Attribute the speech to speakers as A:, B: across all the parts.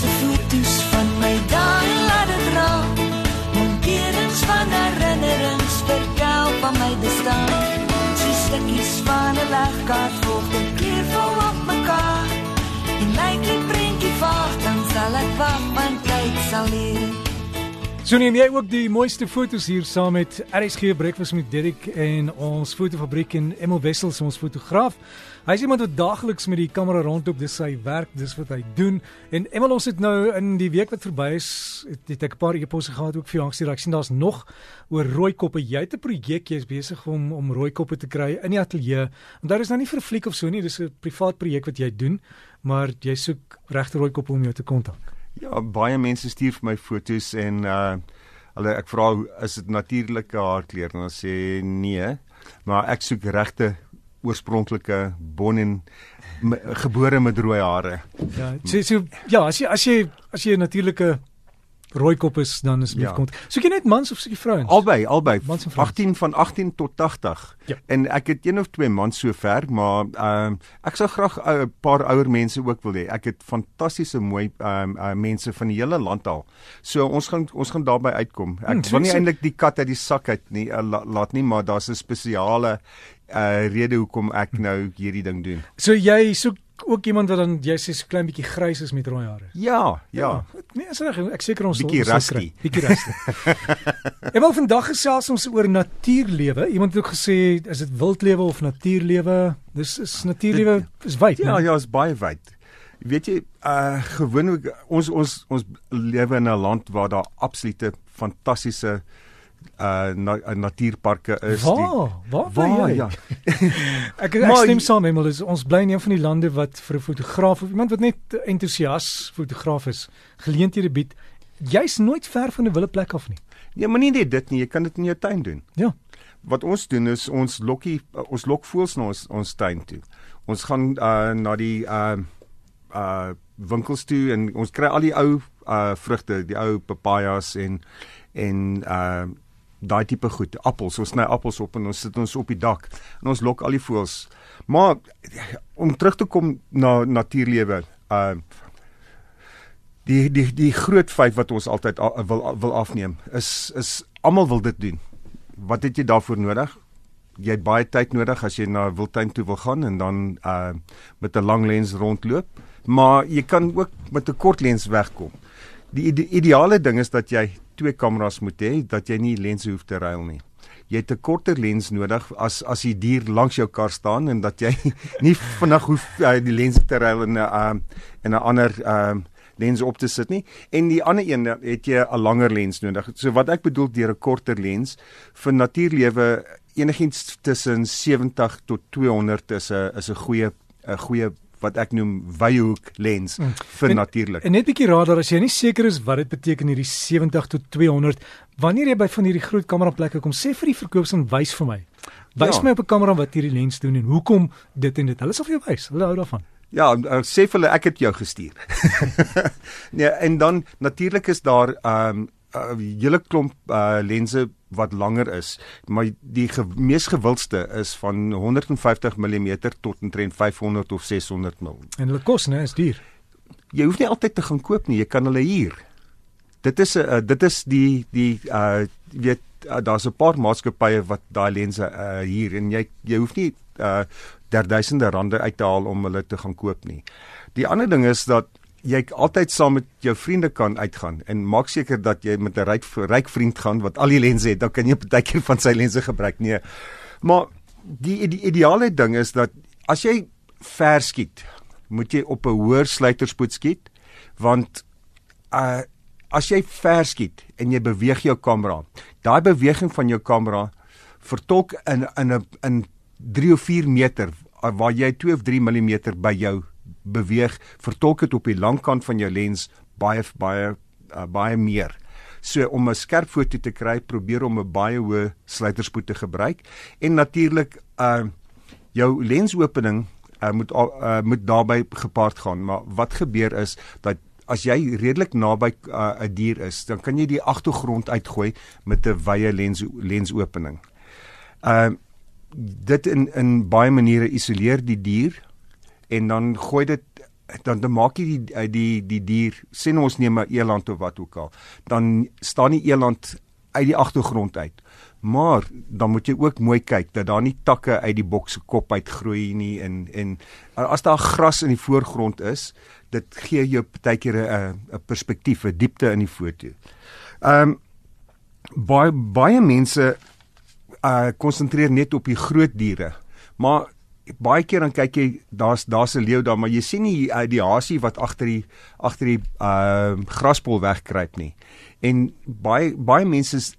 A: mooiste foto's van my daai laat dit dra. Monterings van herinnerings vertel van my bestaan. So stukkies van 'n legkaart volg die kleur vol op mekaar. En my kind prentjie vaag, dan sal ek wag, want tyd sal leer.
B: So neem jy ook die mooiste foto's hier saam met RSG Breakfast met Dirk en ons fotofabriek en Emil Wessels ons fotograaf. Hy is iemand wat daagliks met die kamera rondloop, dis sy werk, dis wat hy doen. En Emil ons het nou in die week wat verby is, het, het ek 'n paar e-posse gehad ook vir jou gestuur. Ek sien daar's nog oor rooi koppe. Jy het 'n projek, jy is besig om om rooi koppe te kry in die ateljee. En daar is nou nie vir fliek of so nie, dis 'n privaat projek wat jy doen, maar jy soek regte rooi koppe om jou te kontak.
C: Ja, baie mense stuur vir my foto's en uh hulle ek vra is dit natuurlike haarkleur dan sê nee, maar ek soek regte oorspronklike bon en gebore met rooi hare.
B: Ja, so, so ja, as jy as jy as jy 'n natuurlike rooi kop is dan is
C: Ja.
B: ja. kom. Soek jy net mans of soek jy vrouens?
C: Albei, albei.
B: Mans en vrouens.
C: 18 van 18 tot 80.
B: Ja.
C: En ek het een of twee mans sover, maar ehm ek sou graag 'n paar ouer mense ook wil hê. Ek het fantastiese mooi ehm uh, mense van die hele land al. So ons gaan ons gaan daarby uitkom. Ek
B: Hmm,
C: hmm, wil nie
B: so-
C: eintlik die kat uit die sak uit nie uh, la, laat nie, maar daar's 'n spesiale uh rede hoekom ek nou hierdie ding doen.
B: So jy soek ook iemand wat dan jy sê so klein bietjie grys is met rooi hare.
C: Ja, ja.
B: Nee, is reg. Ek seker ons
C: Bietjie rusty.
B: kry. Bietjie rusty. en wel vandag gesels ons oor natuurlewe. Iemand het ook gesê is dit wildlewe of natuurlewe? Dis is natuurlewe is wyd,
C: Ja,
B: né?
C: ja, is baie wyd. Weet jy, uh gewoonlik ons ons ons lewe in 'n land waar daar absolute fantastiese uh na, uh, natuurparke is.
B: Waar? Waar waar
C: waar
B: jy?
C: ja.
B: Ek ek
C: Maar
B: stem saam, Emel, is ons bly in een van die lande wat vir 'n fotograaf of iemand wat net entoesias fotograaf is, geleenthede bied. Jy's nooit ver van 'n wille plek af nie.
C: Ja, maar nie net dit nie, jy kan dit in jou tuin doen.
B: Ja.
C: Wat ons doen is ons lokkie uh, ons lok voels na ons ons tuin toe. Ons gaan uh na die uh uh winkels toe en ons kry al die ou uh vrugte, die ou papajas en en uh daai tipe goed, appels. Ons sny appels op en ons sit ons op die dak en ons lok al die voëls. Maar om terug te kom na natuurlewe, uh die die die groot feit wat ons altyd a, wil wil afneem is is almal wil dit doen. Wat het jy daarvoor nodig? Jy het baie tyd nodig as jy na wildtuin toe wil gaan en dan uh met 'n lang lens rondloop, maar jy kan ook met 'n kort lens wegkom. Die ide ideale ding is dat jy twee kameras moet hê, dat jy nie lense hoef te ruil nie. Jy het 'n korter lens nodig as as die dier langs jou kar staan en dat jy nie vinnig hoef uh, die lens te ruil in 'n uh, in 'n ander uh lens op te sit nie en die ander een het jy 'n langer lens nodig. So wat ek bedoel deur 'n korter lens vir natuurlewe enigiets tussen 70 tot 200 is 'n is 'n goeie 'n goeie wat ek noem wyehoek lens
B: Mm.
C: vir natuurlik.
B: En net 'n bietjie radar as jy nie seker is wat dit beteken hierdie 70 tot 200 wanneer jy by van hierdie groot kameraplekke kom sê vir die verkoopsman wys vir my. Wys
C: Ja.
B: my op 'n kamera wat hierdie lens doen en hoekom dit en dit. Hulle sal vir jou wys. Hulle hou daarvan.
C: Ja, uh, sê vir hulle ek het jou gestuur. nee, en dan natuurlik is daar 'n um, uh, hele klomp uh, lense wat langer is, maar die ge mees gewildste is van 150 mm tot omtrent 500 of 600 mm.
B: En hulle kos, né, is duur.
C: Jy hoef nie altyd te gaan koop nie, jy kan hulle huur. Dit is 'n uh, dit is die die uh weet uh, daar's 'n paar maatskappye wat daai lense uh huur en jy jy hoef nie uh der duisende rande uit te haal om hulle te gaan koop nie. Die ander ding is dat jy altyd saam met jou vriende kan uitgaan en maak seker dat jy met 'n ryk ryk vriend gaan wat al die lense het, dan kan jy partykeer van sy lense gebruik. Nee. Maar die, die ideale ding is dat as jy ver skiet, moet jy op 'n hoër sluiterspoed skiet want uh as jy ver skiet en jy beweeg jou kamera, daai beweging van jou kamera vertolk in in 'n in 3 of 4 meter uh, waar jy 2 of 3 mm by jou beweeg, vertolk dit op die lang kant van jou lens baie baie uh, baie meer. So om 'n skerp foto te kry, probeer om 'n baie hoë sluiterspoed te gebruik en natuurlik uh jou lensopening uh, moet uh, moet daarbey gepaard gaan. Maar wat gebeur is dat as jy redelik naby 'n uh, dier is, dan kan jy die agtergrond uitgooi met 'n wye lens lensopening. Uh dit in in baie maniere isoleer die dier en dan gooi dit dan dan maak jy die die die dier sien ons neem 'n eland of wat ook al dan staan die eland uit die agtergrond uit maar dan moet jy ook mooi kyk dat daar nie takke uit die boks se kop uitgroei nie en en as daar gras in die voorgrond is dit gee jou partykeer 'n 'n perspektief 'n diepte in die foto. Ehm um, baie baie mense uh konsentreer net op die groot diere maar baie keer dan kyk jy daar's daar's 'n leeu daar maar jy sien nie uh, die hasie wat agter die agter die uh graspol wegkruip nie. En baie baie mense is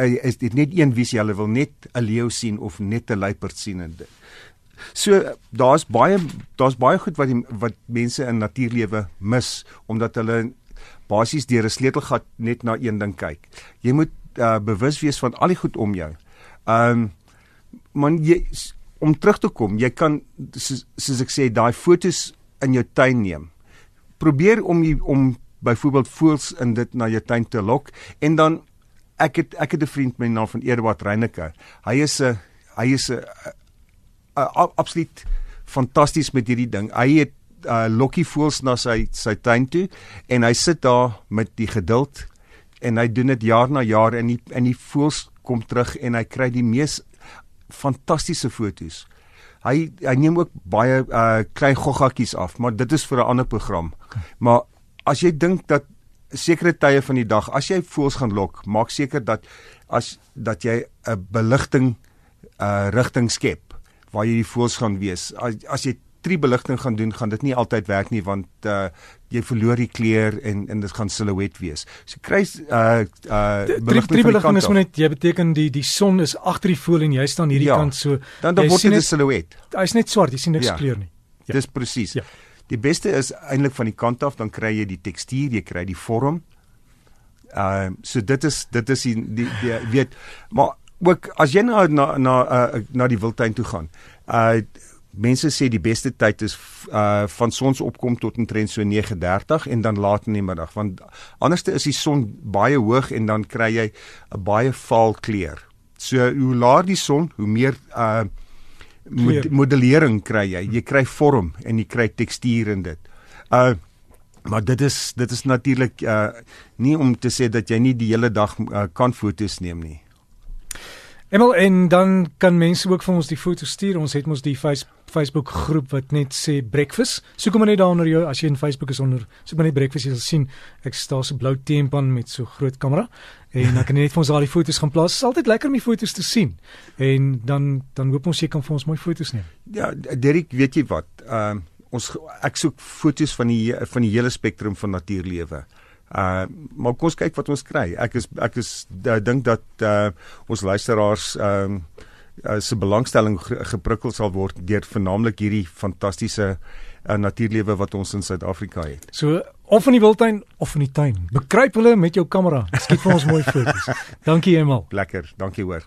C: uh, is dit net een visie hulle wil net 'n leeu sien of net 'n luiperd sien en dit. So daar's baie daar's baie goed wat die, wat mense in natuurlewe mis omdat hulle basies deur 'n sleutelgat net na een ding kyk. Jy moet uh, bewus wees van al die goed om jou. Ehm um, man jy om terug te kom, jy kan soos, soos ek sê daai fotos in jou tuin neem. Probeer om jy, om byvoorbeeld voels in dit na jou tuin te lok en dan ek het ek het 'n vriend met die naam van Eduard Reyneke. Hy is 'n hy is 'n absoluut fantasties met hierdie ding. Hy het uh, lokkie voels na sy sy tuin toe en hy sit daar met die geduld en hy doen dit jaar na jaar en die en die voels kom terug en hy kry die mees fantastiese fotos. Hy hy neem ook baie uh klein goggatjies af, maar dit is vir 'n ander program. Maar as jy dink dat sekere tye van die dag as jy voels gaan lok, maak seker dat as dat jy 'n beligting uh rigting skep waar jy die voels gaan wees. As as jy drie beligting gaan doen, gaan dit nie altyd werk nie want uh jy verloor die kleur en en dit gaan silhouet wees. So kry uh uh
B: beligting drie beligting is net jy beteken die die son is agter die voël en jy staan hierdie ja, kant so
C: dan dan word dit 'n silhouet.
B: Hy's net swart, jy sien niks ja, kleur nie.
C: Ja. Dis presies. Ja. Die beste is eintlik van die kant af dan kry jy die tekstuur, jy kry die vorm. Uh so dit is dit is die, die, die weet maar ook as jy na na na uh, na die wildtuin toe gaan. Uh mense sê die beste tyd is uh van sonsopkom tot omtrent so 9:30 en dan laat in die middag want anderste is die son baie hoog en dan kry jy 'n baie vaal kleur. So hoe laer die son, hoe meer uh mod modellering kry jy. Jy kry vorm en jy kry tekstuur in dit. Uh maar dit is dit is natuurlik uh nie om te sê dat jy nie die hele dag uh, kan foto's neem nie.
B: Emel en dan kan mense ook vir ons die foto stuur. Ons het mos die face, Facebook groep wat net sê breakfast. Soek hom net daar onder jou as jy in Facebook is onder. Soek maar net breakfast jy sal sien ek staan so blou teempan met so groot kamera en dan kan jy net vir ons al die foto's gaan plaas. Dit is altyd lekker om die foto's te sien. En dan dan hoop ons jy kan vir ons mooi foto's neem.
C: Ja, Derek, weet jy wat? Ehm uh, ons ek soek foto's van die van die hele spektrum van natuurlewe. Uh maar kom ons kyk wat ons kry. Ek is ek is uh, dink dat uh ons luisteraars ehm um, uh, se belangstelling geprikkel sal word deur vernaamlik hierdie fantastiese uh, natuurlewe wat ons in Suid-Afrika het.
B: So of in die wildtuin of in die tuin. Bekruip hulle met jou kamera. Skiet vir ons mooi foto's. Dankie eenmal.
C: Lekker. Dankie hoor.